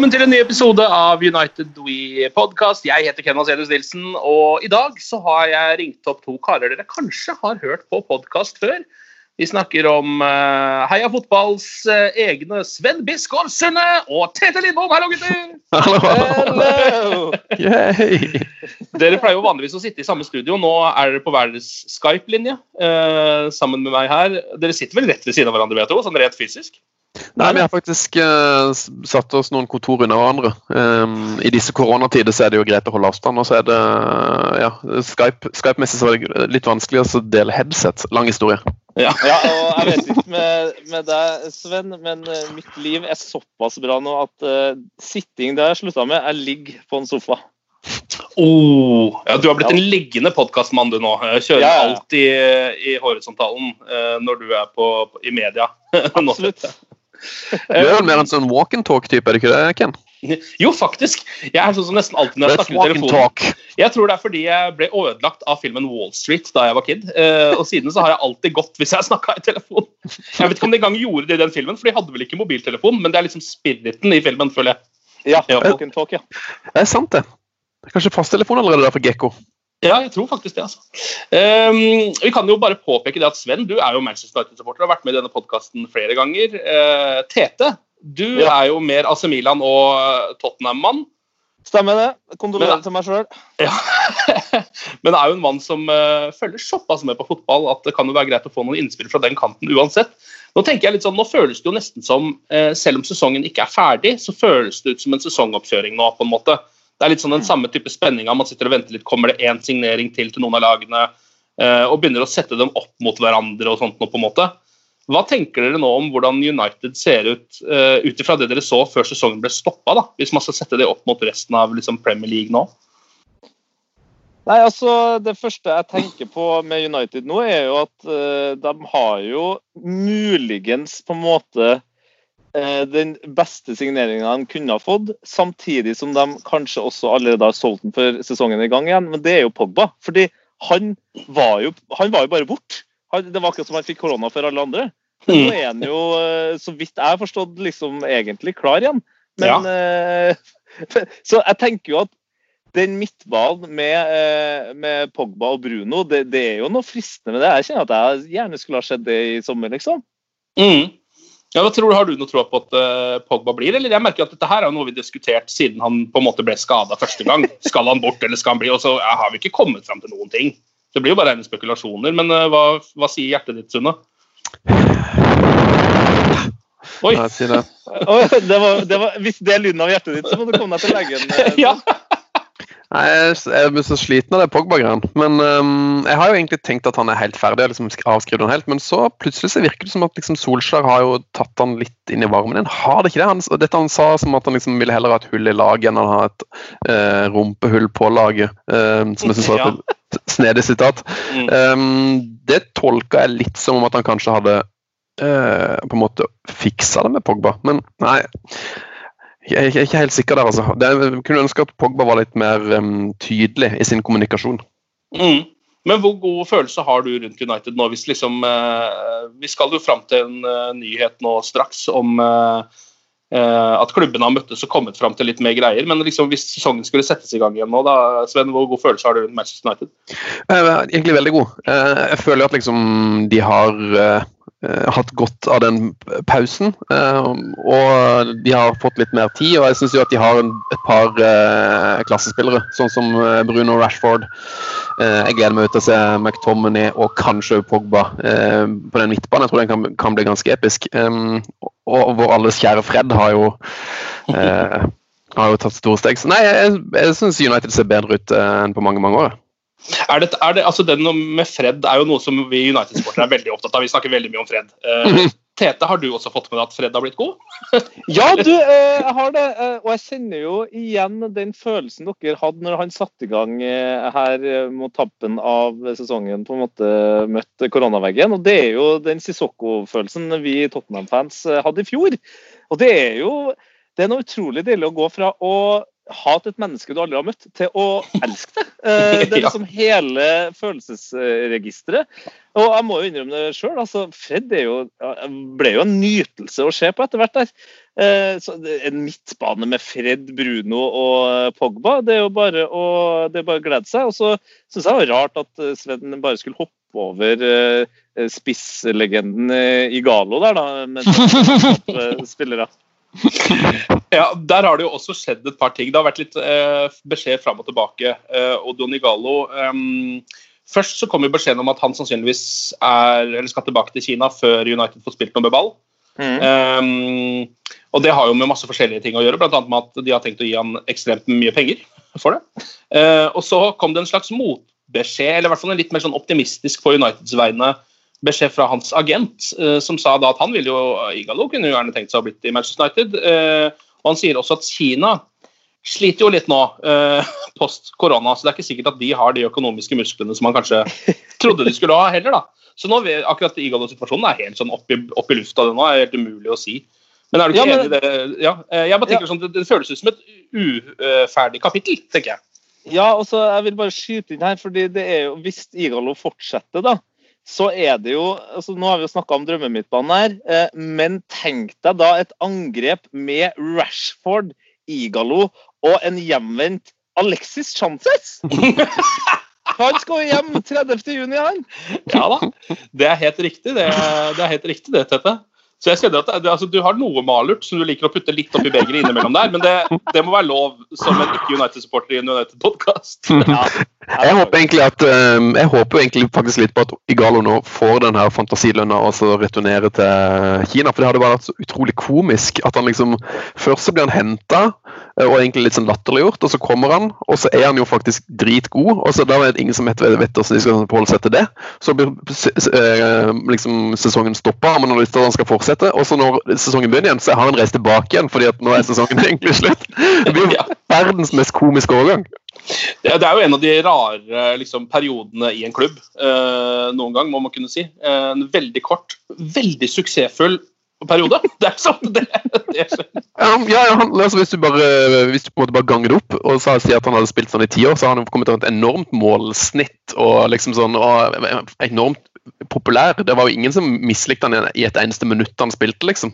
Velkommen til en ny episode av United We Podcast. Jeg heter Ken Vasenius Nilsen, og i dag så har jeg ringt opp to karer dere kanskje har hørt på podkast før. Vi snakker om uh, Heia Fotballs uh, egne Sven Biskår Sunde og Tete Lindbom. Hallo, gutter! Hello! Dere pleier jo vanligvis å sitte i samme studio. Nå er dere på hver deres Skype-linje uh, sammen med meg her. Dere sitter vel rett ved siden av hverandre, vet du, sånn rent fysisk? Nei, vi har faktisk satt oss noen kontor under hverandre. Um, I disse koronatider så er det jo greit å holde avstand. Og så er det ja, Skype- Skype-messig så er det litt vanskelig å dele headset. Lang historie. Ja. Ja, og jeg vet ikke med, med deg, Sven, men eh, mitt liv er såpass bra nå at uh, sitting det har jeg slutta med, jeg ligger på en sofa. Oh, ja, du har blitt en liggende podkastmann du nå. Jeg Kjører Ja, ja, ja. alt i, i horisontalen uh, når du er på, på, i media. Absolutt. Du er vel mer en sånn walk and talk-type, er det ikke det, Ken? Jo, faktisk. Jeg er sånn som nesten alltid når jeg snakker i telefonen. Jeg tror det er fordi jeg ble ødelagt av filmen Wall Street da jeg var kid. eh, og siden så har jeg alltid gått hvis jeg snakka i telefon. Jeg vet ikke om de engang gjorde det i den filmen, for de hadde vel ikke mobiltelefon, men det er liksom spiriten i filmen, føler jeg. Ja, Ja. walk and talk, ja. Det er sant, det. Det er Kanskje fasttelefon allerede der for Gekko. Ja, jeg tror faktisk det. altså. Um, vi kan jo bare påpeke det at Sven, du er jo Manchester United-supporter og har vært med i denne podkasten flere ganger. Uh, Tete, du Ja. er jo mer AC Milan og eh, Tottenham-mann. Stemmer det. Kondolerer til meg sjøl. Ja. Men er jo en mann som uh, følger såpass med på fotball at det kan jo være greit å få noen innspill fra den kanten uansett. Nå tenker jeg litt sånn, nå føles det jo nesten som, uh, selv om sesongen ikke er ferdig, så føles det ut som en sesongoppkjøring nå, på en måte. Det er litt sånn den samme type spenninga. Man sitter og venter litt. Kommer det én signering til til noen av lagene? Uh, og begynner å sette dem opp mot hverandre og sånt nå, på en måte. Hva tenker dere nå om hvordan United ser ut uh, ut ifra det dere så før sesongen ble stoppa. Hvis man skal sette det opp mot resten av liksom, Premier League nå? Nei, altså, Det første jeg tenker på med United nå, er jo at uh, de har jo muligens på en måte uh, den beste signeringa de kunne ha fått, samtidig som de kanskje også allerede har solgt den før sesongen er i gang igjen. Men det er jo Pogba. fordi han var jo, han var jo bare borte. Det var akkurat som han fikk korona for alle andre. Men nå er han jo, eh, så vidt jeg har forstått, liksom egentlig klar igjen. Men, ja. så jeg tenker jo at den midtbanen med, eh, med Pogba og Bruno, det, det er jo noe fristende med det. Jeg kjenner at jeg gjerne skulle ha skjedd det i sommer, liksom. Mm. Ja, hva tror du, Har du noe tro på at uh, Pogba blir? eller jeg merker at Dette her er noe vi har diskutert siden han på en måte ble skada første gang. Skal han bort, eller skal han bli? Og så ja, har vi ikke kommet fram til noen ting. Det blir jo bare rene spekulasjoner. Men eh, hva, hva sier hjertet ditt, Sunne? Oi. Nei, si det. Oi, det var, det var, hvis det er lyden av hjertet ditt, så må du komme deg til legen. eh, ja. Nei, jeg blir så sliten av det Pogba-greiene. Men um, jeg har jo egentlig tenkt at han er helt ferdig. Liksom sk- avskrevet han helt, Men så plutselig så virker det som at liksom Solskjær har jo tatt han litt inn i varmen igjen. Har det ikke det? Han, dette han sa som at han liksom ville heller ha et hull i laget enn han ha et uh, rumpehull på laget. Uh, som jeg synes var et snedig sitat. Mm. Um, det tolka jeg litt som om at han kanskje hadde uh, på en måte fiksa det med Pogba. Men nei, jeg er ikke helt sikker der, altså. Det, jeg kunne ønske at Pogba var litt mer um, tydelig i sin kommunikasjon. Mm. Men hvor god følelse har du rundt United nå? Hvis liksom, eh, vi skal jo fram til en uh, nyhet nå straks om uh, uh, at klubbene har møttes og kommet fram til litt mer greier. Men liksom, hvis sesongen skulle settes i gang igjen nå, da, Sven, hvor god følelse har du rundt Manchester United? egentlig veldig god. jeg føler at liksom de har hatt godt av den pausen. Uh, og de har fått litt mer tid, og jeg syns at de har et par uh, klassespillere, sånn som Bruno Rashford. jeg gleder meg til å se McTominay og kanskje Pogba på den midtbanen. Jeg tror den kan, kan bli ganske episk. Og vår alles kjære Fred har jo har jo tatt store steg. Så nei, jeg, jeg syns United ser bedre ut enn på mange, mange år. Er det, er det, altså Den med Fred er jo noe som vi United-sportere er veldig opptatt av. Vi snakker veldig mye om Fred. Uh, Tete, har du også fått med deg at Fred har blitt god? ja, du, uh, jeg har det. Uh, og jeg kjenner jo igjen den følelsen dere hadde når han satte i gang her mot tappen av sesongen, på en måte møtte koronaveggen. Og det er jo den Sissoko-følelsen vi Tottenham-fans hadde i fjor. Og det er jo det er noe utrolig deilig å gå fra å hat et menneske du aldri har møtt, til å elske det. Eh, det er liksom hele følelsesregisteret. Og jeg må jo innrømme det sjøl. Altså, Fred jo, ble jo en nytelse å se på etter hvert. der. Eh, så En midtbane med Fred, Bruno og Pogba, det er jo bare å, det er bare å glede seg. Og så syns jeg det var rart at Sven bare skulle hoppe over spisslegenden Igalo der, da, med spillere. Ja, Der har det jo også skjedd et par ting. Det har vært litt eh, beskjed fram og tilbake. Eh, og Donigallo eh, Først så kom jo beskjeden om at han sannsynligvis er, eller skal tilbake til Kina før United får spilt noe med ball. Mm. Um, og det har jo med masse forskjellige ting å gjøre, bl.a. med at de har tenkt å gi han ekstremt mye penger for det. Uh, og så kom det en slags motbeskjed, eller i hvert fall en litt mer sånn optimistisk på Uniteds vegne beskjed fra hans agent, uh, som sa da at han ville jo Igalo kunne jo gjerne tenkt seg å blitt i Manchester United. Uh, og han sier også at Kina sliter jo litt nå post korona, så det er ikke sikkert at de har de økonomiske musklene som man kanskje trodde de skulle ha heller. da. Så nå, akkurat Igalo-situasjonen er helt sånn opp i, opp i lufta. Det nå er helt umulig å si. Men er du ikke ja, men... enig i det? Ja, jeg bare tenker ja. sånn, det, det føles ut som et uferdig kapittel, tenker jeg. Ja, og så jeg vil bare skyte inn her, fordi det er jo, Hvis Igalo fortsetter, da, så er det jo altså Nå har vi jo snakka om drømmemidtbanen her, eh, men tenk deg da et angrep med Rashford, Igalo og en hjemvendt Alexis Chances! Han skal jo hjem 30.6, han. Ja da. Det er helt riktig, det. det er helt riktig det, Tete. Så jeg skjønner at det, altså, Du har noe malurt som du liker å putte litt oppi begeret innimellom der, men det, det, må være lov som en ikke-United-supporter i en United-podkast. Ja. Jeg håper egentlig at um, jeg håper egentlig faktisk litt på at Igalo nå får den her fantasilønna og så returnerer til Kina. For det hadde bare vært så utrolig komisk at han liksom Først så blir han henta og egentlig litt sånn latterliggjort, og så kommer han, og så er han jo faktisk dritgod. og så Da er det ingen som vet, vet hvordan de skal forholde seg til det. Så blir eh, liksom sesongen stoppa, men han har lyst til at han skal fortsette. Og så når sesongen begynner igjen, så har han reist tilbake igjen, fordi at nå er sesongen egentlig slutt. Det blir jo verdens mest komiske overgang. Det er jo en av de rare liksom, periodene i en klubb. Eh, noen gang, må man kunne si. Eh, en veldig kort, veldig suksessfull periode. Det er sant, det, det ja, ja, han, altså, hvis, du bare, hvis du på en måte bare ganger det opp og sier at han hadde spilt sånn i ti år, så har han kommet til et enormt målsnitt og liksom sånn og enormt populær. Det var jo ingen som mislikte han i et eneste minutt han spilte, liksom.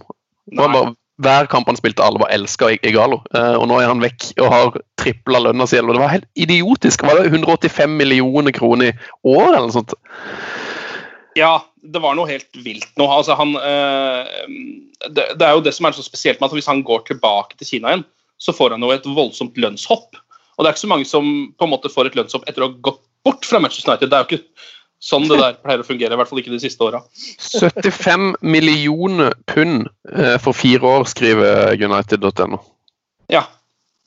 Bare, hver kamp han spilte, alle var elska Igalo. Uh, og nå er han vekk og har tripla lønna si. Det var helt idiotisk. Var det 185 millioner kroner i år eller noe sånt? Ja, det var noe helt vilt nå. Altså, han, uh, det, det, er jo det som er så spesielt med at hvis han går tilbake til Kina igjen, så får han jo et voldsomt lønnshopp. Og det er ikke så mange som på en måte får et lønnshopp etter å ha gått bort fra Manchester United. Det er jo ikke Sånn det der pleier å fungere, i hvert fall ikke de siste åra. 75 millioner pund eh, for fire år, skriver United.no. Ja,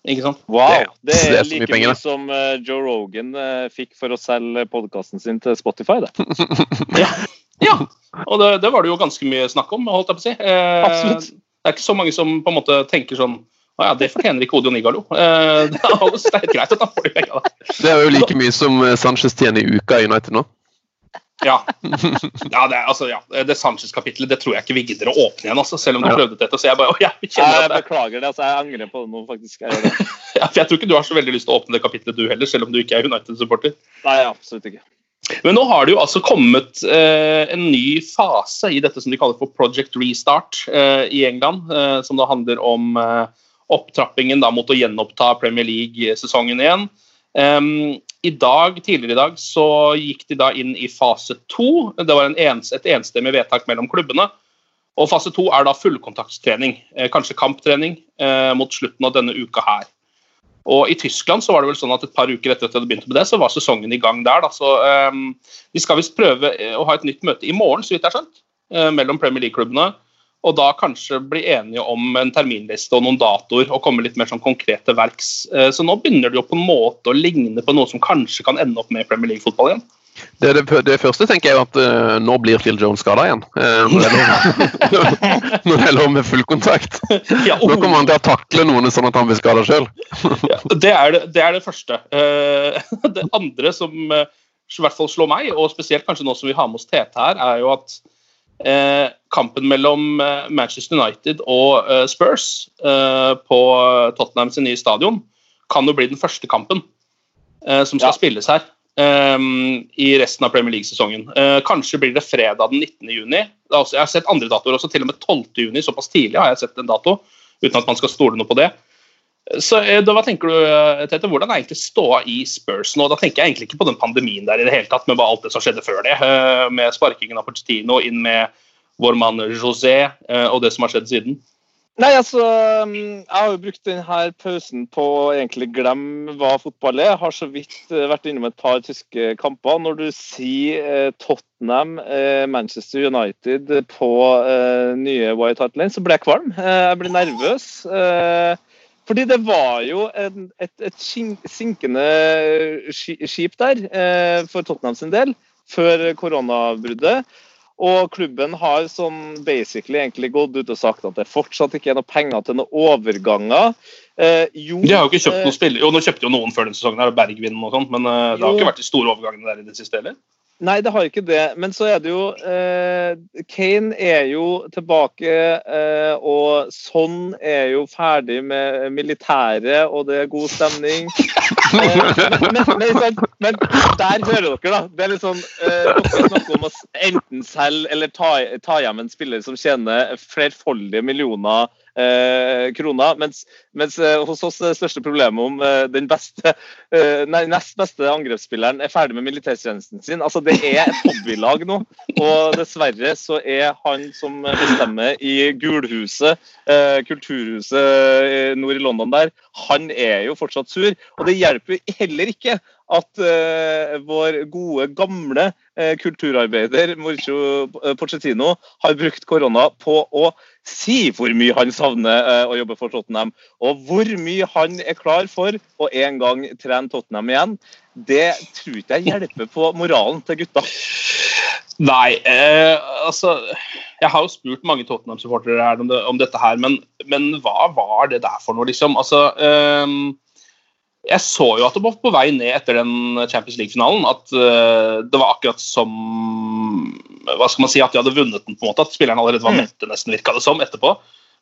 ikke sant? Wow, Det er, det er like mye som uh, Joe Rogan uh, fikk for å selge podkasten sin til Spotify, det. ja. ja. og det, det, var det jo ganske mye snakk om, holdt jeg på å si. Eh, Absolutt. Det er ikke så mange som på en måte tenker sånn å ja, det fortjener ikke Odion Igalo. Eh, det er helt greit at han får de pengene. Det er jo like mye som Sanchez tjener i uka i United nå. Ja. ja, det, altså, ja. det Sanchez-kapitlet det tror jeg ikke vi gidder å åpne igjen, altså, selv om du prøvde dette. Så jeg bare, å, jeg, kjenner at det... beklager det. altså Jeg angrer på det nå, faktisk. Jeg, det. ja, for jeg tror ikke du har så veldig lyst til å åpne det kapitlet, du heller, selv om du ikke er United-supporter. Nei, absolutt ikke. Men nå har det jo altså kommet eh, en ny fase i dette som de kaller for Project Restart eh, i England, eh, som da handler om eh, opptrappingen da, mot å gjenoppta Premier League-sesongen igjen. Um, i dag, Tidligere i dag så gikk de da inn i fase to. Det var ens, et enstemmig vedtak mellom klubbene. Og Fase to er da fullkontaktstrening, eh, kanskje kamptrening, eh, mot slutten av denne uka her. Og I Tyskland så var det vel sånn at et par uker etter at de hadde begynt med det, så var sesongen i gang der. da, så um, De skal visst prøve eh, å ha et nytt møte i morgen, så vidt jeg har skjønt, eh, mellom Premier League-klubbene og da kanskje bli enige om en terminliste og noen datoer og komme litt mer sånn konkret til verks. Eh, så nå begynner det jo på en måte å ligne på noe som kanskje kan ende opp med Premier League-fotball igjen. Det, det, det, første tenker jeg er at uh, nå blir Phil Jones skada igjen. Uh, når det er lov med full kontakt. Ja, oh. Nå kommer han til å takle noen sånn at han blir skada sjøl. ja, det, det, er det første. Uh, det andre som i hvert fall slår meg, og spesielt kanskje nå som vi har med oss Tete her, er jo at kampen mellom eh, Manchester United og eh, Spurs på Tottenham sin nye stadion kan jo bli den første kampen som skal ja. spilles her i resten av Premier League-sesongen. kanskje blir det fredag den 19. juni. Jeg har sett andre datoer også, til og med 12. juni. Såpass tidlig har jeg sett en dato, uten at man skal stole noe på det. Så da, Hva tenker du, Tete, Hvordan er egentlig ståa i Spurs nå? Da tenker jeg egentlig ikke på den pandemien der i det hele tatt, med bare alt det som skjedde før det. Med sparkingen av Pochettino inn med vår mann José eh, og det som har skjedd siden? Nei, altså, mm, Jeg har jo brukt denne pausen på å egentlig glemme hva fotball er. Jeg har så vidt eh, vært innom et par tyske kamper. Når du sier eh, Tottenham, Manchester United på nye White Hart Lane, så blir jeg kvalm. Jeg blir nervøs. Fordi det var jo en, et, et sinkende skip der for Tottenham sin del før koronabruddet. Og klubben har sånn basically egentlig gått ut og sagt at det fortsatt ikke er noe penger til noen overganger. Eh, jo, de har jo ikke kjøpt noen eh, spillere. Jo, nå kjøpte jo noen før den sesongen, her, Bergvin og sånt, men eh, det har ikke vært de store overgangene der i det siste heller? Nei, det har ikke det. Men så er det jo eh, Kane er jo tilbake, eh, og Sånn er jo ferdig med militæret, og det er god stemning. Eh, men, men, men, der hører dere, da. Det er litt sånn eh, Dere snakker om å enten selge eller ta, ta hjem en spiller som tjener flerfoldige millioner kroner. Mens, mens eh, hos oss er det største problemet om eh, den beste, eh, nei, nest beste angrepsspilleren er ferdig med militærtjenesten sin. Altså, Det er et hobbylag nå, og dessverre så er han som bestemmer i Gulhuset, eh, kulturhuset nord i London der, han er jo fortsatt sur. Og det hjelper heller ikke at uh, vår gode, gamle uh, kulturarbeider Mauricio Pochettino har brukt korona på å si hvor mye han savner uh, å jobbe for Tottenham, og hvor mye han er klar for å en gang trene Tottenham igjen. Det tror ikke jeg hjelper på moralen til gutta. Nei, eh, altså Jeg har jo spurt mange Tottenham-supportere om, det, om, dette her, men, men, hva var det der for noe, liksom? Altså eh, jeg så jo at det var på vei ned etter den Champions League-finalen. At uh, det var akkurat som hva skal man si, At de hadde vunnet den. på en måte, At spillerne allerede var mm. mette, nesten virka det som, etterpå.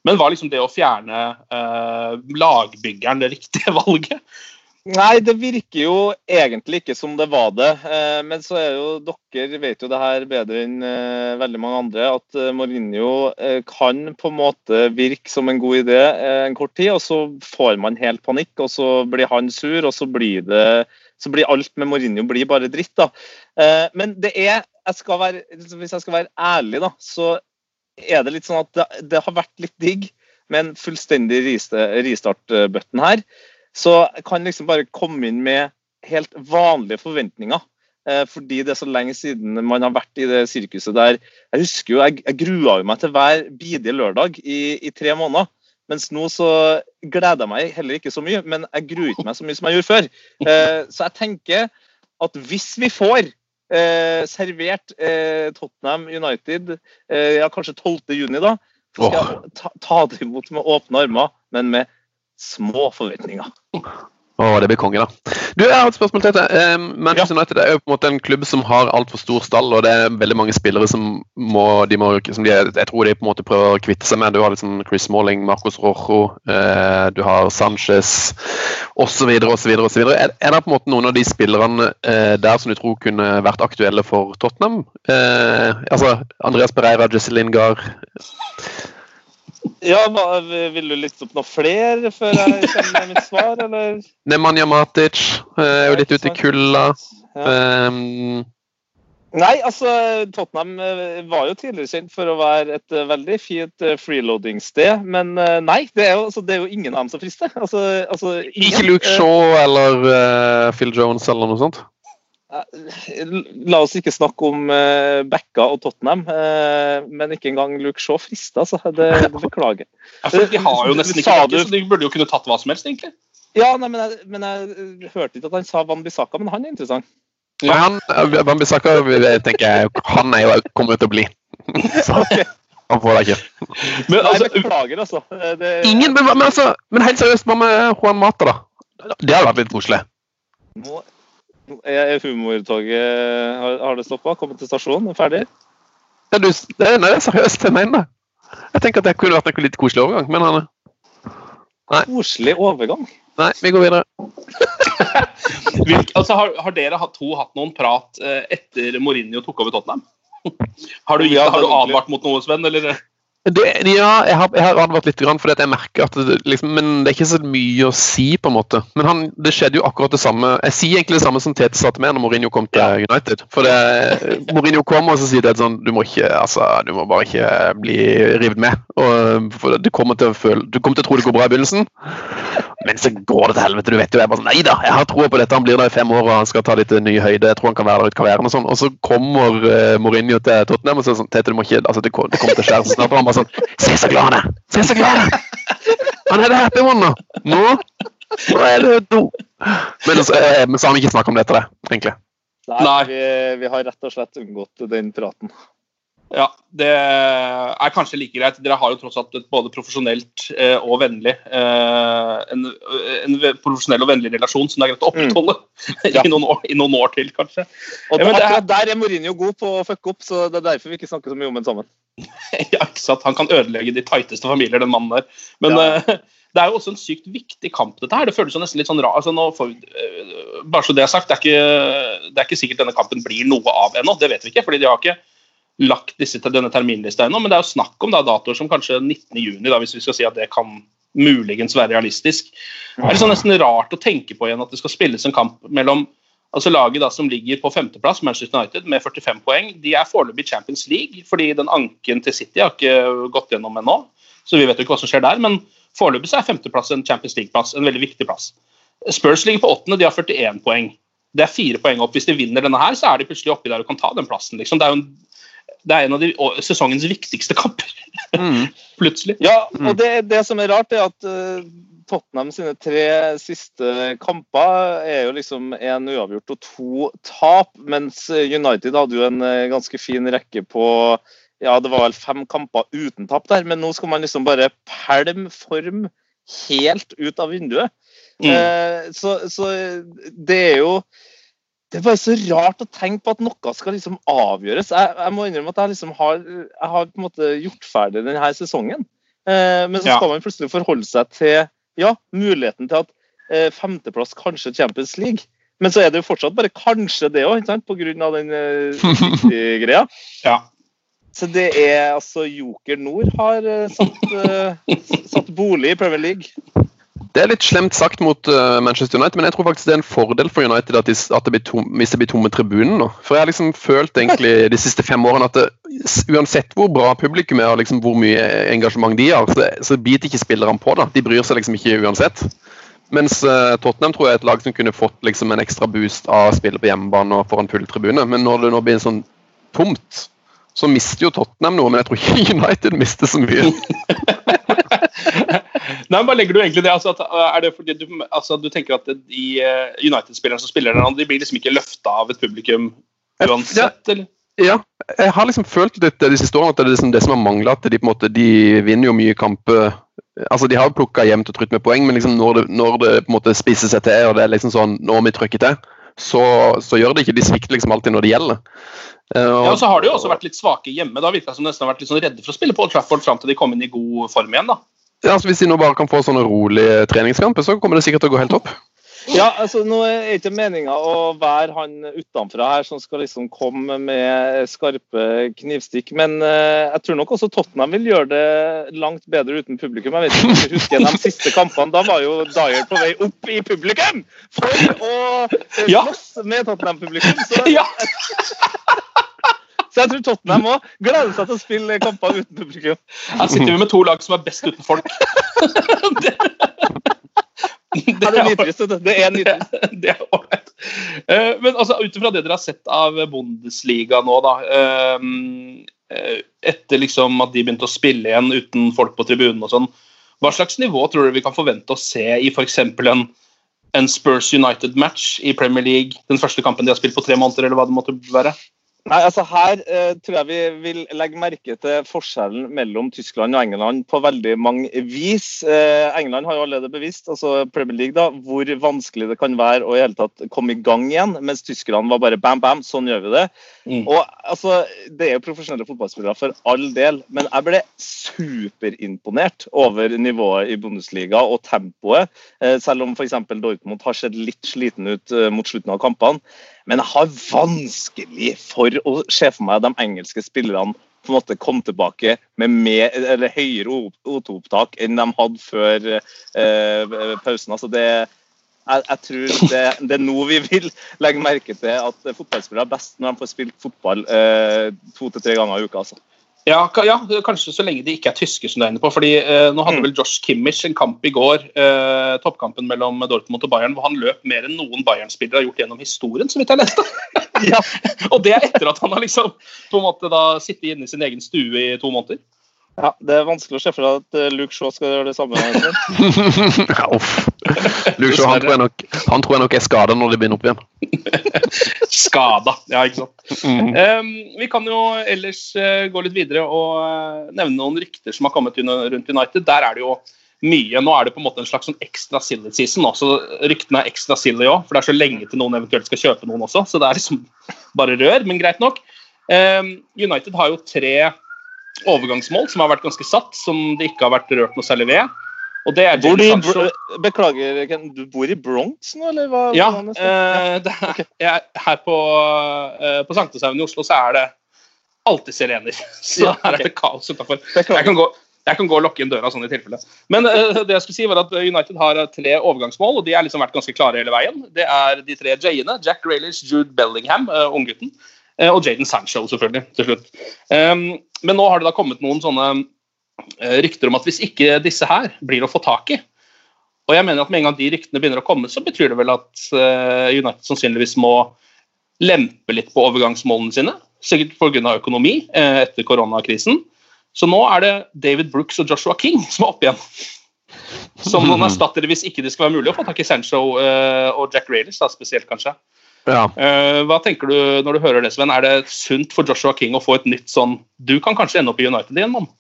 Men var liksom det å fjerne uh, lagbyggeren det riktige valget? Nei, det virker jo egentlig ikke som det var det. Eh, men så er jo dere vet jo det her bedre enn eh, veldig mange andre, at eh, Mourinho kan på en måte virke som en god idé en kort tid, og så får man helt panikk, og så blir han sur, og så blir det så blir alt med Mourinho blir bare dritt. da. Men det er, jeg være, hvis jeg skal være ærlig, da, så er det litt sånn at det, det har vært litt digg med en fullstendig restart-button her. Så jeg kan liksom bare komme inn med helt vanlige forventninger. Eh, fordi det er så lenge siden man har vært i det sirkuset der. Jeg husker jo, jeg, jeg grua meg til hver bidige lørdag i, i, tre måneder. Mens nå så gleder jeg meg heller ikke så mye, men jeg gruer ikke meg så mye som jeg gjorde før. Eh, så jeg tenker at hvis vi får eh, servert eh, Tottenham United eh, ja, kanskje 12.6, da, så skal jeg ta, ta det imot med åpne armer, men med små forventninger. Å, det blir konge, da. Du, Jeg har et spørsmål til deg. Um, Manchester United er jo på en måte en klubb som har altfor stor stall, og det er veldig mange spillere som må, de må som de, Jeg tror de på en måte prøver å kvitte seg med. Du har liksom Chris Smalling, Marcos Rojo, uh, du har Sanchez osv. osv. Er, er det på en måte noen av de spillerne uh, der som du tror kunne vært aktuelle for Tottenham? Uh, altså Andreas Pereira, Jesse Lingard ja, Vil du liste opp noen flere før jeg kommer med mitt svar, eller? Nemanja Matic er jo litt ute i kulda. Ja. Um, Nei, altså Tottenham var jo tidligere kjent for å være et veldig fint freeloading-sted. Men nei, det er, jo, altså, det er, jo, ingen av dem som frister. Altså, altså, Ikke Luke Shaw eller uh, Phil Jones eller noe sånt? La oss ikke snakke om uh, Bekka og Tottenham, uh, men ikke engang Luke Shaw frister. Altså. Det, det beklager ja, de har jo nesten ikke så de burde jo kunne tatt hva som helst, egentlig. Ja, nei, men, jeg, men, jeg, hørte ikke at han sa Van Bissaka, men han er interessant. Ja, han, Van Bissaka tenker jeg han er jo kommer til å bli. Så, han får det ikke. Men, altså, nei, beklager, altså. Det, ingen, men, men, altså. men helt seriøst, hva med Juan Mata, da? Det hadde vært litt koselig. Er humortoget Har, har det stoppa? Kommet til stasjonen? Ferdig? Ja, du, det, nei, det er seriøst, jeg mener det. Jeg tenker at det kunne vært en litt koselig overgang, men han Nei. Koselig overgang? Nei, vi går videre. Hvilke, altså, har, har, dere to hatt noen prat eh, etter Mourinho tok over Tottenham? Har du, ja, har du advart mot noe, Sven? Eller? Det, ja, jeg har, jeg har advart litt, fordi jeg merker at det, liksom, men det er ikke så mye å si, på en måte. Men han, det skjedde jo akkurat det samme. Jeg sier egentlig det samme som Tete sa til meg når Mourinho kom til United. For det, Mourinho kom og så sier det sånn du må, ikke, altså, du må bare ikke bli revet med. Og, for du kommer, til å føle, du kommer til å tro det går bra i begynnelsen, men så går det til helvete. Du vet jo, jeg bare sånn Nei da, jeg har troa på dette. Han blir der i fem år og han skal ta litt ny høyde. Jeg tror han kan være der ut karrieren og sånn. Og så kommer uh, Mourinho til Tottenham og sier sånn Tete, du må ikke altså, det, kommer til å skjære så snart. Bare sånn Se så glad han er! Se så glad han er! Han er det happy one nå! Nå, nå er det do. Men, så, eh, men så har vi ikke snakket om det etter det, egentlig. Nei, vi, vi, har rett og slett unngått den praten. Ja, det er kanskje like greit. Dere har jo tross alt et både profesjonelt eh, og vennlig eh, en, en, profesjonell og vennlig relasjon som det er greit å opprettholde mm. ja. I, noen år, i, noen år, til, kanskje. Og ja, er, der er Mourinho god på å fucke opp, så det er derfor vi ikke snakker så mye om ham sammen. ja, ikke sant. Han kan ødelegge de tighteste familier, den mannen der. Men ja. eh, det er jo også en sykt viktig kamp, dette her. Det føles jo nesten litt sånn rart. Altså, bare så det er sagt, det er, ikke, det er ikke sikkert denne kampen blir noe av ennå. Det vet vi ikke. fordi de har ikke lagt disse denne terminlista ennå, men det er jo snakk om da, datoer som kanskje 19.6, hvis vi skal si at det kan muligens være realistisk. Det er liksom nesten rart å tenke på igjen at det skal spilles en kamp mellom altså laget da som ligger på femteplass, Manchester United, med 45 poeng. De er foreløpig Champions League, fordi den anken til City har ikke gått gjennom ennå. Så vi vet jo ikke hva som skjer der, men foreløpig er femteplass en Champions League-plass, en veldig viktig plass. Spurs ligger på åttende, de har 41 poeng. Det er fire poeng opp. Hvis de vinner denne her, så er de plutselig oppi der og kan ta den plassen. Liksom. Det er jo en det er en av de, sesongens viktigste kamper. Mm. Plutselig. Ja, og det, det, som er rart, er at uh, Tottenham sine tre siste kamper er jo liksom én uavgjort og to tap, mens United hadde jo en uh, ganske fin rekke på ja, det var vel fem kamper uten tap der, men nå skal man liksom bare pælme form helt ut av vinduet. Mm. Uh, så, så det er jo det er bare så rart å tenke på at noe skal liksom avgjøres. Jeg, jeg må innrømme at jeg liksom har, jeg har på en måte gjort ferdig denne sesongen. Eh, men så skal ja. man plutselig forholde seg til ja, muligheten til at eh, femteplass kanskje Champions League. Men så er det jo fortsatt bare kanskje det òg, pga. den eh, greia. ja. Så det er altså Joker Nord har eh, satt, eh, satt bolig i Premier League. Det er litt slemt sagt mot uh, Manchester United, men jeg tror faktisk det er en fordel for United at, de, at det blir tom, hvis det blir tomme tribunen nå. For jeg har liksom følt egentlig de siste fem årene at det, uansett hvor bra publikum er og liksom hvor mye engasjement de har, så, så biter ikke spillerne på da. De bryr seg liksom ikke uansett. Mens uh, Tottenham tror jeg er et lag som kunne fått liksom en ekstra boost av å på hjemmebane og foran full tribune. Men når det nå blir sånn tomt, så mister jo Tottenham noe, men jeg tror ikke United mister så mye. Nei, men bare legger du egentlig det, altså, at, er det fordi du, altså, du tenker at de uh, United-spillerne som spiller der, de blir liksom ikke løfta av et publikum uansett, ja, eller? Ja, jeg har liksom følt litt de siste årene at det er liksom det som har mangla. At de på en måte, de vinner jo mye kamper altså De har plukka jevnt og trutt med poeng, men liksom når, det, når det på en måte spiser seg til, og det er liksom sånn Nå må vi trykke til, så, så gjør det ikke. De svikter liksom alltid når det gjelder. Uh, Ja, og så har de jo også vært litt svake hjemme. Da virka som de nesten har vært litt sånn redde for å spille på Old Trafford fram til de kom inn i god form igjen. da. Ja, så Hvis de nå bare kan få sånne rolige treningskamper, så kommer det sikkert til å gå helt opp. Ja, altså Nå er ikke meninga å være han utenfra her som skal liksom komme med skarpe knivstikk, men uh, jeg tror nok også Tottenham vil gjøre det langt bedre uten publikum. Jeg vet ikke om du husker de siste kampene. Da var jo Dyer på vei opp i publikum for å eh, Ja. med Tottenham-publikum. Så, Ja. Så jeg tror Tottenham òg gleder seg til å spille kamper uten publikum. Her sitter vi med to lag som er best uten folk. det, det er nitrist. vet. Det er nitrist. det er ålreit. Eh, Men altså, ut ifra det dere har sett av Bundesliga nå, da eh, eh, Etter liksom at de begynte å spille igjen uten folk på tribunen og sånn, hva slags nivå tror dere vi kan forvente å se i f.eks. En, en Spurs United-match i Premier League? Den første kampen de har spilt på tre måneder, eller hva det måtte være? Nei, altså Her eh, tror jeg vi vil legge merke til forskjellen mellom Tyskland og England på veldig mange vis. Eh, England har jo allerede bevist, altså Premier League, da, hvor vanskelig det kan være å i hele tatt komme i gang igjen. Mens tyskerne var bare bam, bam, sånn gjør vi det. Mm. Og altså, Det er jo profesjonelle fotballspillere for all del, men jeg ble superimponert over nivået i Bundesliga og tempoet. Eh, selv om f.eks. Dortmund har sett litt sliten ut eh, mot slutten av kampene. Men jeg har vanskelig for å se for meg de engelske spillerne på en måte kom tilbake med mer, eller høyere O2-opptak enn de hadde før eh, pausen. Altså det, jeg, jeg tror det, det er nå vi vil legge merke til at fotballspillere er best når de får spilt fotball eh, to til tre ganger i uka. Altså. Ja, ja, kanskje så lenge de ikke er tyske som du er inne på. fordi eh, Nå hadde vel Josh Kimmich en kamp i går, eh, toppkampen mellom Dortmund og Bayern, hvor han løp mer enn noen Bayern-spillere har gjort gjennom historien, så vidt jeg leste. Ja. og det er etter at han har liksom på en måte da sittet inne i sin egen stue i to måneder. Ja, Det er vanskelig å se for seg at eh, Luke Shaw skal gjøre det samme. Ja, Uff. Luke Shaw, han, tror jeg nok, han tror jeg nok er skada når de begynner opp igjen. Skada. Ja, ikke sant. Mm. Um, vi kan jo ellers uh, gå litt videre og uh, nevne noen rykter som har kommet rundt United. Der er det jo mye. Nå er det på en måte en slags sånn ekstra silly season. Også. så Ryktene er ekstra silly òg, for det er så lenge til noen eventuelt skal kjøpe noen også. Så det er liksom bare rør, men greit nok. Um, United har jo tre overgangsmål som har vært ganske satt, som det ikke har vært rørt noe særlig ved. Bor du, i beklager, Ken, du bor i Bronx nå, eller hva? ja, eh, er, jeg, her på, eh, på Sankthanshaugen i Oslo så er det alltid sirener. Så her er det kaos utafor. Jeg, kan gå- jeg kan gå og lokke inn døra sånn i tilfelle. Men uh, det jeg skulle si var at United har tre overgangsmål, og de har liksom vært ganske klare hele veien. Det er de tre J-ene. Jack Grealish, Jude Bellingham, uh, unggutten. uh, og Jaden Sancho, selvfølgelig, til slutt. Um, men nå har det da kommet noen sånne eh, rykter om at hvis ikke disse her blir å få tak i, og jeg mener at med en gang de ryktene begynner å komme, så betyr det vel at eh, United sannsynligvis må lempe litt på overgangsmålene sine. Sikkert pga. økonomi eh, etter koronakrisen. Så nå er det David Brooks og Joshua King som er oppe igjen. Som noen erstattere hvis ikke det skal være mulig å få tak i Sancho eh, og Jack da, spesielt kanskje. Ja. Eh, hva tenker du når du hører det, Sven? Er det sunt for Joshua King å få et nytt sånn Du kan kanskje ende opp i United igjen, mann?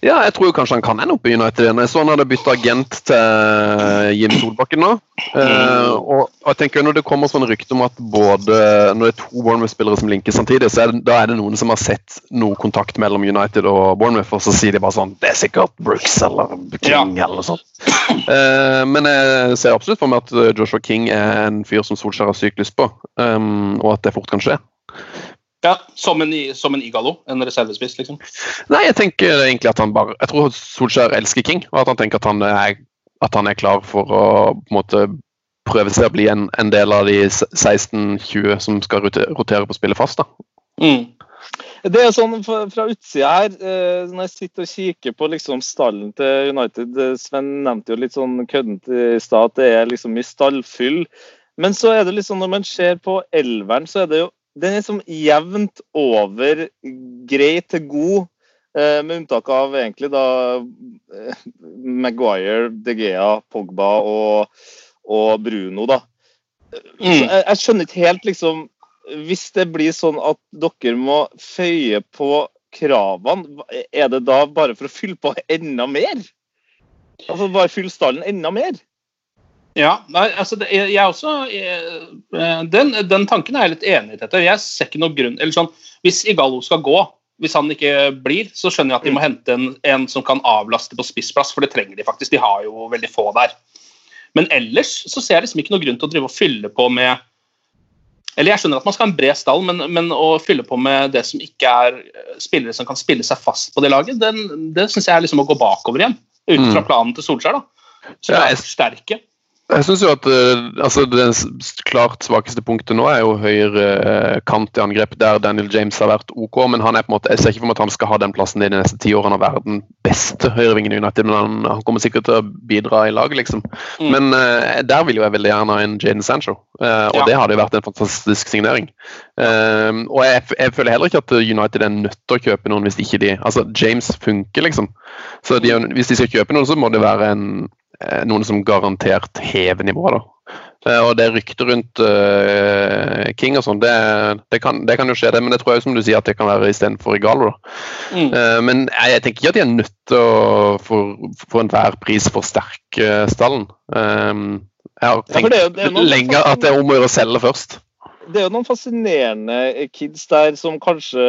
Ja, jeg tror jo kanskje han kan ende opp i United igjen. Jeg så han hadde bytta agent til Jim Solbakken nå. Eh, og, og jeg tenker Når det kommer sånne rykter om at både når det er to Bournemouth-spillere som linker samtidig, så er det, da er det noen som har sett noe kontakt mellom United og Bournemouth, og så sier de bare sånn Det er sikkert Brooks eller King eller noe sånt. Eh, men jeg ser absolutt for meg at eh, Joshua King er en fyr som Solskjær har sykt lyst på, um, og at det fort kan skje. Ja, Som en, som en Igalo, en reservespiss, liksom. Nei, jeg tenker egentlig at han bare Jeg tror Solskjær elsker King, og at han tenker at han er, at han er klar for å på en måte prøve seg å bli en, en del av de 16-20 som skal rotere på spillet fast. da. Mm. Det er sånn fra, utsida her, eh, når jeg sitter og kikker på liksom stallen til United eh, Sven nevnte jo litt sånn køddent i stad at det er liksom mye stallfyll. Men så er det liksom når man ser på elveren, så er det jo den er liksom jevnt over grei til god. eh, Med unntak av egentlig da eh, Maguire, De Gea, Pogba og, og Bruno, da. Mm. jeg skjønner ikke helt, liksom Hvis det blir sånn at dere må føye på kravene, er det da bare for å fylle på enda mer? Altså, Bare fylle stallen enda mer. Ja, nei, altså det, jeg, jeg også eh, den, den tanken er jeg litt enig i. Dette. Jeg ser ikke noe grunn eller sånn, Hvis Igalo skal gå, hvis han ikke blir, så skjønner jeg at de må hente en, en som kan avlaste på spissplass, for det trenger de faktisk. De har jo veldig få der. Men ellers så ser jeg liksom ikke noe grunn til å drive og fylle på med Eller jeg skjønner at man skal ha en bred stall, men, men å fylle på med det som ikke er spillere som kan spille seg fast på det laget, den, det syns jeg er liksom å gå bakover igjen. Ut fra planen til Solskjær. da. Så er jeg- forsterke. Jeg synes jo at eh, altså Det klart svakeste punktet nå er jo høyre eh, kant i angrep, der Daniel James har vært OK. Men han er på en måte, jeg ser ikke for meg at han skal ha den plassen i de neste ti årene og være den beste høyrevingen i United. Men han, han kommer sikkert til å bidra i laget, liksom. Mm. Men uh, der vil jo jeg veldig gjerne ha en Jaden Sancho. uh, og Ja. det hadde jo vært en fantastisk signering. Uh, og jeg, jeg føler heller ikke at United er nødt til å kjøpe noen hvis ikke de Altså, James funker, liksom. Så de, hvis de skal kjøpe noen, så må det være en noen som garantert hever nivået. da. Eh, Og det ryktet rundt uh, King og sånn, det, det, kan- det kan jo skje, det. Men det tror jeg som du sier, at det kan være istedenfor Igalo. da. Mm. Uh, Men jeg, jeg tenker ikke at de er nødt til å for, for enhver pris forsterke stallen. Eh, Jeg har tenkt det noe lenge at det er om å gjøre å selge først. Det er jo noen fascinerende kids der som kanskje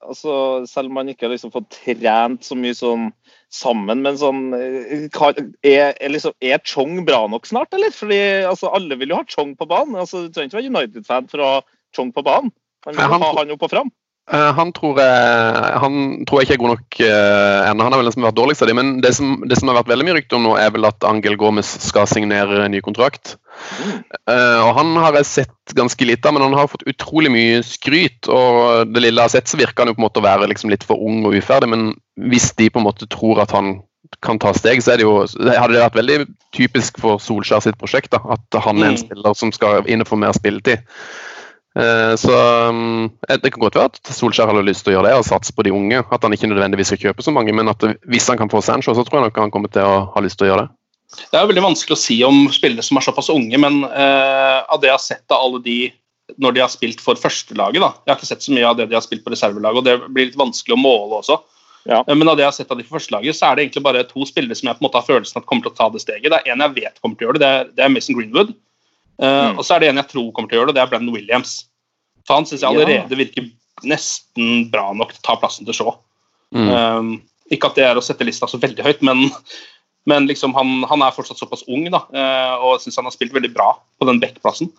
altså, Selv om man ikke har liksom fått trent så mye sånn sammen, men sånn eh, Er, er, liksom, er Chong bra nok snart, eller? Fordi altså, alle vil jo ha Chong på banen. Altså, du trenger ikke være United-fan for å ha Chong på banen. Han vil ha han opp og fram. Eh, han, tror jeg, han tror jeg ikke er god nok uh, ennå. Han har vel nesten vært dårligst av dem. Men det som, det som har vært veldig mye rykte om nå, er vel at Angel Gomez skal signere ny kontrakt. Uh, og Han har jeg sett ganske lite av, men han har fått utrolig mye skryt. og Det lille jeg har sett, så virker han jo på en måte å være liksom litt for ung og uferdig. Men hvis de på en måte tror at han kan ta steg, så det jo, hadde det vært veldig typisk for Solskjær sitt prosjekt. da, At han er en Mm. spiller som skal inn og få mer spilletid. Eh, Så um, Det kan godt være at Solskjær har lyst til å gjøre det og satse på de unge. At han ikke nødvendigvis skal kjøpe så mange, men at hvis han kan få Sancho, så tror jeg nok han kommer til å ha lyst til å gjøre det. Det er jo veldig vanskelig å si om spillere som er såpass unge, men eh, av det jeg har sett av alle de når de har spilt for førstelaget da. Jeg har ikke sett så mye av det de har spilt på reservelaget, og det blir litt vanskelig å måle også. Ja. Eh, Men av det jeg har sett av de for førstelaget, så er det egentlig bare to spillere som jeg på en måte har følelsen at kommer til å ta det steget. Det er en jeg vet kommer til å gjøre det, det er, det er Mason Greenwood. Eh, Mm. Og så er det en jeg tror kommer til å gjøre det, det er Brennan Williams. For han syns jeg Ja. allerede virker nesten bra nok til å ta plassen til Shaw. Mm. Um, ikke at det er å sette lista så veldig høyt, men, men liksom han, han er fortsatt såpass ung da, eh, og jeg syns han har spilt veldig bra på den backplassen.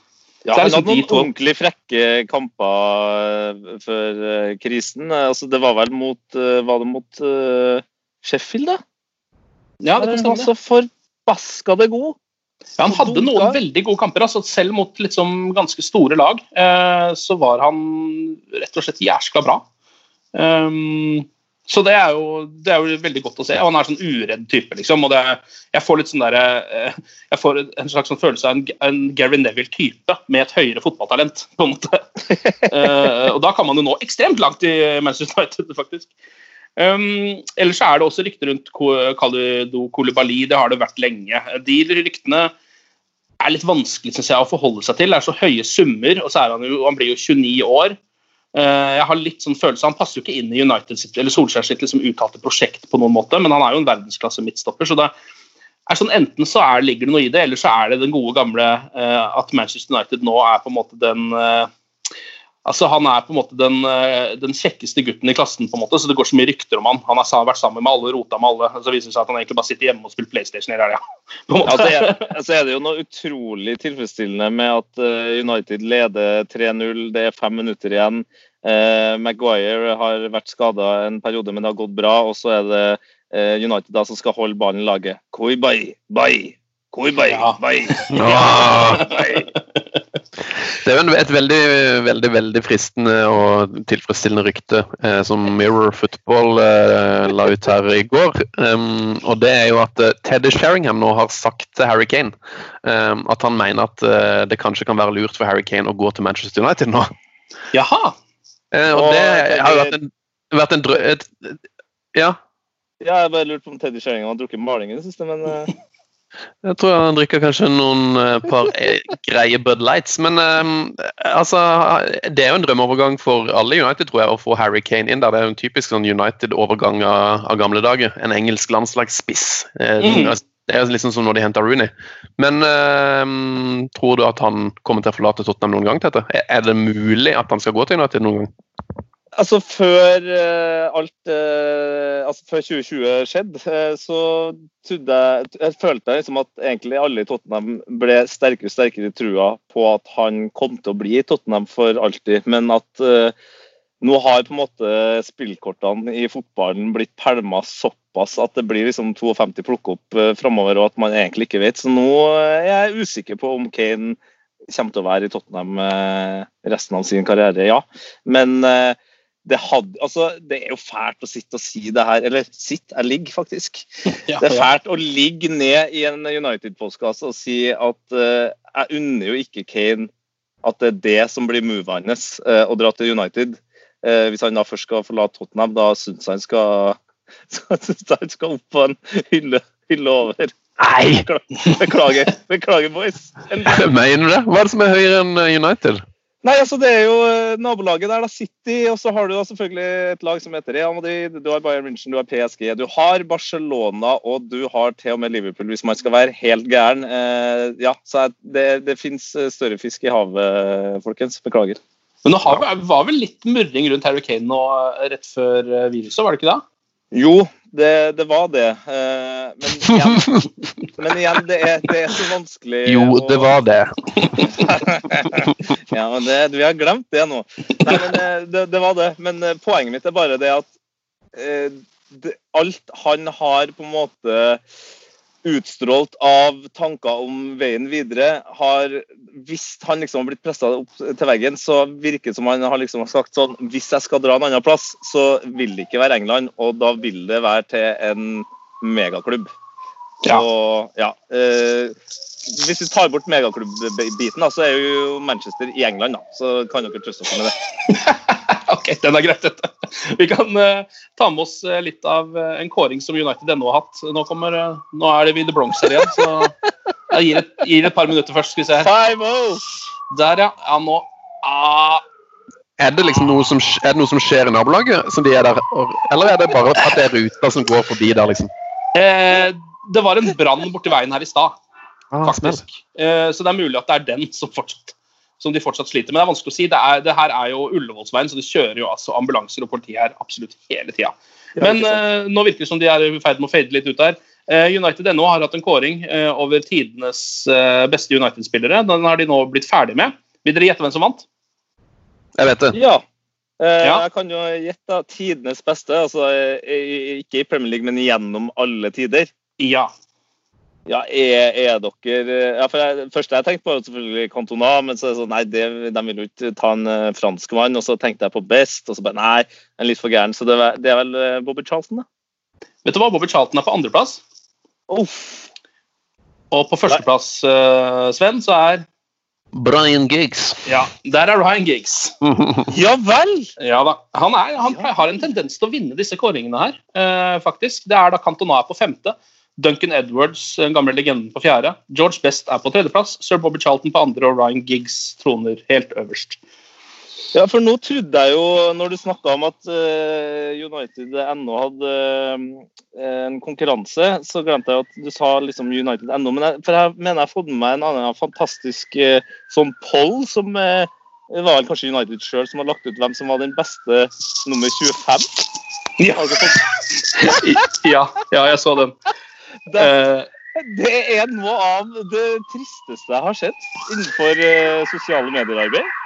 Ja, han hadde liksom noen ordentlig frekke kamper før krisen. Altså, det var vel mot Var det mot Sheffield, da? Ja, det kan Han var stemme. så forbaska god. Ja, han hadde noen veldig gode kamper. Altså, selv mot liksom, ganske store lag eh, så var han rett og slett jæskla bra. Um, så det er, jo, det er jo veldig godt å se. Og han er sånn uredd type, liksom. Og det, jeg får litt sånn der, eh, jeg får en slags sånn følelse av en, en Gary Neville-type med et høyere fotballtalent. på en måte. uh, og da kan man jo nå ekstremt langt i Manchester United, faktisk. Um, ellers er det også rykter rundt Ko- Kolibali, Det har det vært lenge. De ryktene er litt vanskelig synes jeg, å forholde seg til. Det er så høye summer, og så er han jo han blir jo 29 år. Uh, jeg har litt sånn følelse, Han passer jo ikke inn i United City, eller Solskjær sitt liksom uttalte prosjekt, på noen måte, men han er jo en verdensklasse midtstopper. så det er sånn, Enten så er, ligger det noe i det, eller så er det den gode gamle uh, at Manchester United nå er på en måte den eh, Altså, Han er på en måte den, eh, den kjekkeste gutten i klassen, på en måte, så det går så mye rykter om han. Han har vært sammen med alle, rota med alle. Så viser det seg at han egentlig bare sitter hjemme og spiller PlayStation i helga. Ja, så er, er det jo noe utrolig tilfredsstillende med at eh, United leder 3-0. Det er fem minutter igjen. Eh, Maguire har vært skada en periode, men det har gått bra. Og så er det eh, United da som skal holde ballen i laget. Koi bai, bai, koi bai, Ja. bai. Ja. Det er jo et veldig, veldig veldig fristende og tilfredsstillende rykte eh, som Mirror Football eh, la ut her i går. Um, og det er jo at eh, Teddy Sheringham nå har sagt til Harry Kane um, at han mener at uh, det kanskje kan være lurt for Harry Kane å gå til Manchester United nå. Jaha! Eh, og Og det har jo vært en, vært en drø... Et, ja. Ja, jeg bare lurte på om Teddy Sheringham har drukket maling i det siste, men eh, Jeg tror han drikker kanskje noen eh, par eh, greie Bud Lights. Men um, altså, det er jo en drømmeovergang for alle United, tror jeg, å få Harry Kane inn der. Det er jo en typisk sånn United-overgang av, av, gamle dager. En engelsk landslagsspiss. Mm. Det er liksom som når de henter Rooney. Men um, tror du at han kommer til å forlate Tottenham noen gang? Tete? Er det mulig at han skal gå til United noen gang? Altså Før uh, alt uh, altså før 2020 skjedde, uh, så trodde jeg Jeg følte liksom at egentlig alle i Tottenham ble sterkere og sterkere i trua på at han kom til å bli i Tottenham for alltid, men at nå har på en måte spillkortene i fotballen blitt pælma såpass at det blir liksom 52 plukk opp uh, framover, og at man egentlig ikke vet. Så nå er jeg usikker på om Kane kommer til å være i Tottenham resten av sin karriere, ja. Men det, hadde, altså, det, er jo fælt å sitte og si det her. Eller sitt, jeg ligger faktisk. Ja, det er fælt å ligge ned i en United-postkasse og si at uh, jeg unner jo ikke Kane at det er det som blir movet hans, uh, å dra til United. Uh, hvis han da først skal forlate Tottenham, da syns han skal, han skal opp på en hylle, hylle over. Nei! Beklager, beklager boys. Mener du det? Hva er det som er høyere enn United? Nei, altså Det er jo eh, nabolaget der, da, City. Og så har du da selvfølgelig et lag som heter Real Madrid, du har Bayern München, du har PSG, du har Barcelona og du har til og med Liverpool, hvis man skal være helt gæren. Eh, ja, så det, det fins eh, større fisk i havet, folkens. Beklager. Men det var vel litt murring rundt Harry Kane nå rett før viruset, var det ikke det? Jo, det, det var det. Eh, men igjen, men igjen det, er, det, er, så vanskelig Jo, det var det. ja, men det, Vi har glemt det nå. Nei, men eh, det, det var det. Men eh, poenget mitt er bare det at alt han har på en måte utstrålt av tanker om veien videre, har Hvis han liksom har blitt pressa opp til veggen, så virker det som han har liksom sagt sånn Hvis jeg skal dra en annen plass, så vil det ikke være England, og da vil det være til en megaklubb. Ja. Og, ja eh, hvis vi tar bort megaklubb-biten, så er jo Manchester i England. Da. Så kan dere trøste oss med det. ok, den er greit, dette. Vi kan uh, ta med oss uh, litt av uh, en kåring som United ennå har hatt. Nå, kommer, nå er det vi The Bronx her igjen, så jeg gir et, gir et, par minutter først. Skal vi se her. Der, ja. Ja, nå ah. Er det liksom noe som, er det noe som skjer i nabolaget, som de er der, eller er det bare at det er ruter som går forbi der, liksom? det var en brann borti veien her i stad, ah, faktisk. så det er mulig at det er den som fortsatt som de fortsatt sliter med. Det er vanskelig å si. Det, er, det her er jo Ullevålsveien, så det kjører jo altså ambulanser og politi her absolutt hele tida. Men uh, nå virker det som de er i ferd med å fade litt ut der. Uh, United NO har hatt en kåring uh, over tidenes beste United-spillere. Den har de nå blitt ferdig med. Vil dere gjette hvem som vant? Jeg vet det. Ja. ja. Jeg kan jo gjette tidenes beste. altså Ikke i Premier League, men gjennom alle tider. Ja. Ja, er, er dere ja, for jeg, Først jeg tenkte på selvfølgelig Cantona, men så er det sånn, nei, det, de vil jo ikke ta en uh, franskmann. Og så tenkte jeg på Best, og så bare nei, en litt for gæren. Så det, det er vel uh, Bobby Charlton, da. Vet du hva, Bobby Charlton er på andreplass. Oh. Og på førsteplass, uh, Sven, så er Brian Giggs. Ja, der er Ryan Giggs. ja vel! Ja da. Han, er, han har en tendens til å vinne disse kåringene her, uh, faktisk. Det er da Cantona er på femte. Duncan Edwards, den gamle legenden, på fjerde. George Best er på tredjeplass. Sir Bobby Charlton på andre, og Ryan Giggs troner helt øverst. Ja, for nå trodde jeg jo, når du snakka om at uh, United ennå hadde uh, en konkurranse, så glemte jeg at du sa liksom United ennå. Men jeg, for jeg mener jeg har fått med meg en annen fantastisk uh, sånn poll som var vel kanskje United sjøl som har lagt ut hvem som var den beste nummer 25. Ja, ja, ja jeg så den. Det, uh, det, er noe av det tristeste jeg har sett innenfor uh, sosiale medier-arbeid.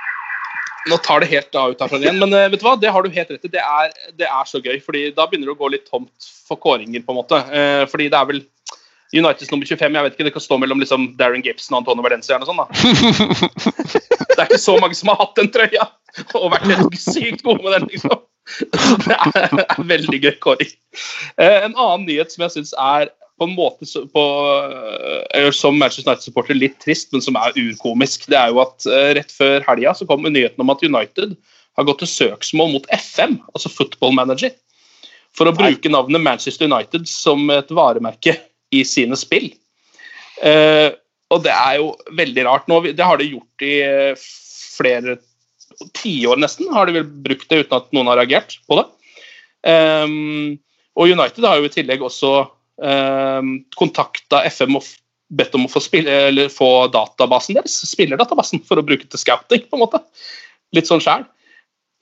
Nå tar det helt av ut herfra igjen, men uh, vet du hva? det har du helt rett i. Det er, det er, så gøy. fordi Da begynner det å gå litt tomt for kåringer. på en måte. fordi det er vel Uniteds nummer 25. jeg vet ikke, Det kan stå mellom liksom Darren Gibson og Antonio Valencia. og sånn da. det er ikke så mange som har hatt den trøya og vært helt sykt gode med den. liksom. Det er, er veldig gøy kåring. En annen nyhet som jeg syns er på en måte på, uh, som Manchester United-supporter litt trist, men som er urkomisk. Det er jo at uh, Rett før helga så kom nyheten om at United har gått til søksmål mot FM, altså Football Manager, for å bruke navnet Manchester United som et varemerke i sine spill. Eh, og det er jo veldig rart. Nå, det har de gjort i eh, flere tiår nesten, har de vel brukt det uten at noen har reagert på det. Um, og United har jo i tillegg også kontakta FM og bedt om å få, spille, få databasen deres, spillerdatabasen, for å bruke til scouting, på en måte. Litt sånn sjæl.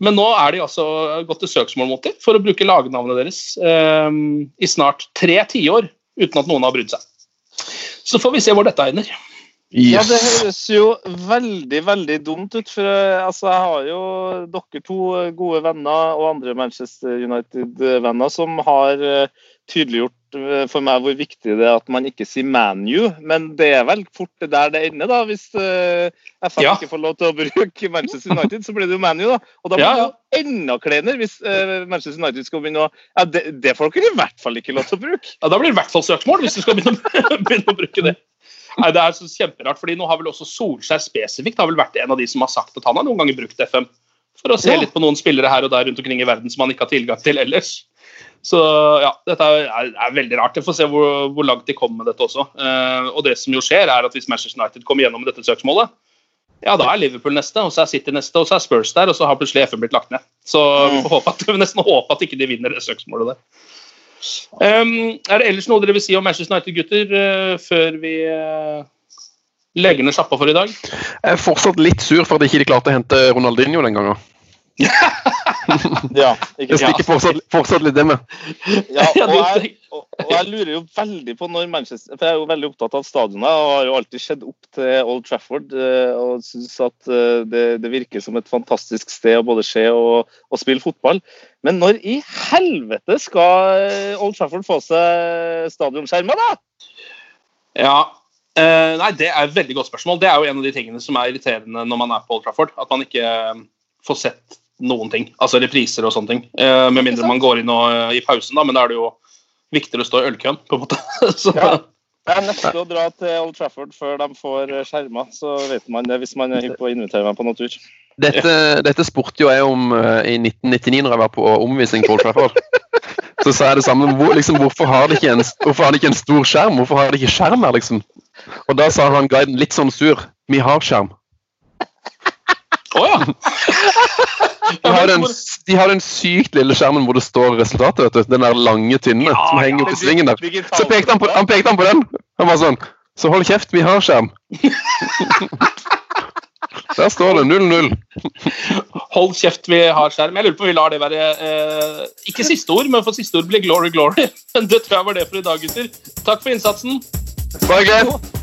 Men nå er de altså gått til søksmål mot dem for å bruke lagnavnet deres eh, i snart tre tiår uten at noen har brydd seg. Så får vi se hvor dette ender. Yes. Ja, Det høres jo veldig veldig dumt ut. for altså, Jeg har jo dere to gode venner og andre Manchester United-venner som har uh, tydeliggjort Eh, for meg hvor viktig det er at man ikke sier ManU, men det er vel fort det der det ender, da. Hvis eh, FF ja. ikke får lov til å bruke Manchester United, så blir det jo ManU, da. Og da blir det jo enda kleinere hvis Manchester United skal begynne å Ja, det, det får dere i hvert fall ikke lov til å bruke. Ja, Da blir det i hvert fall søksmål, hvis du skal begynne, begynne å bruke det. Nei, Det er så kjemperart, fordi nå har vel også Solskjær spesifikt har vel vært en av de som har sagt at han har noen ganger brukt FM. For å se ja. litt på noen spillere her og der rundt omkring i verden som han ikke har tilgang til ellers. Så ja, dette er, er, veldig rart. Jeg får se hvor, hvor, langt de kommer med dette også. Eh, og det som jo skjer, er at hvis Manchester United kommer gjennom dette søksmålet, ja, da er Liverpool neste, og så er City neste, og så er Spurs der, og så har plutselig FN blitt lagt ned. Så vi får håpe at, nesten håpe at ikke de vinner det søksmålet der. Um, er det ellers noe dere vil si om Manchester United, gutter, uh, før vi uh, legger ned sjappa for i dag? Jeg er fortsatt litt sur for at de ikke klarte å hente Ronaldinho den gangen. ja, ikke, jeg stikker fortsatt, fortsatt, litt det med. Ja, og jeg, og, og jeg, lurer jo veldig på når Manchester For jeg er jo veldig opptatt av stadionet og har jo alltid sett opp til Old Trafford eh, og syns at eh, det, det, virker som et fantastisk sted å både se og, og, spille fotball. Men når i helvete skal eh, Old Trafford få seg stadionskjermer, da? Ja, Uh, nei, Det er et veldig godt spørsmål. Det er jo en av de tingene som er irriterende når man er på Old Trafford. At man ikke får sett noen ting. Altså repriser og sånne ting. Eh, med mindre man går inn og, uh, i pausen, da, men da er det jo viktigere å stå i ølkøen, på en måte. så, ja. Jeg er nesten å dra til Old Trafford før de får skjermer, så vet man det hvis man er hypp på å invitere meg på noen tur. Dette, dette spurte jo jeg om uh, i 1999 når jeg var på omvisning på Old Trafford. Så sa jeg det samme. Hvor, liksom, hvorfor, har de ikke en, hvorfor har de ikke en stor skjerm? Hvorfor har de ikke skjerm her, liksom? Og da sa han guiden litt sånn sur. Vi har skjerm. Å oh, ja. De har, den, de har den sykt lille skjermen hvor det står resultatet. vet du. Den der lange, tynne ja, som henger ja, i svingen der. Så pekte han på, han pekte han på den. Han var sånn Så hold kjeft, vi har skjerm. Der står det 0-0. Hold kjeft, vi har skjerm. Jeg lurer på om vi lar det være eh, ikke siste ord, men for siste ord blir glory, glory. Men det tror jeg var det for i dag, gutter. Takk for innsatsen. Bare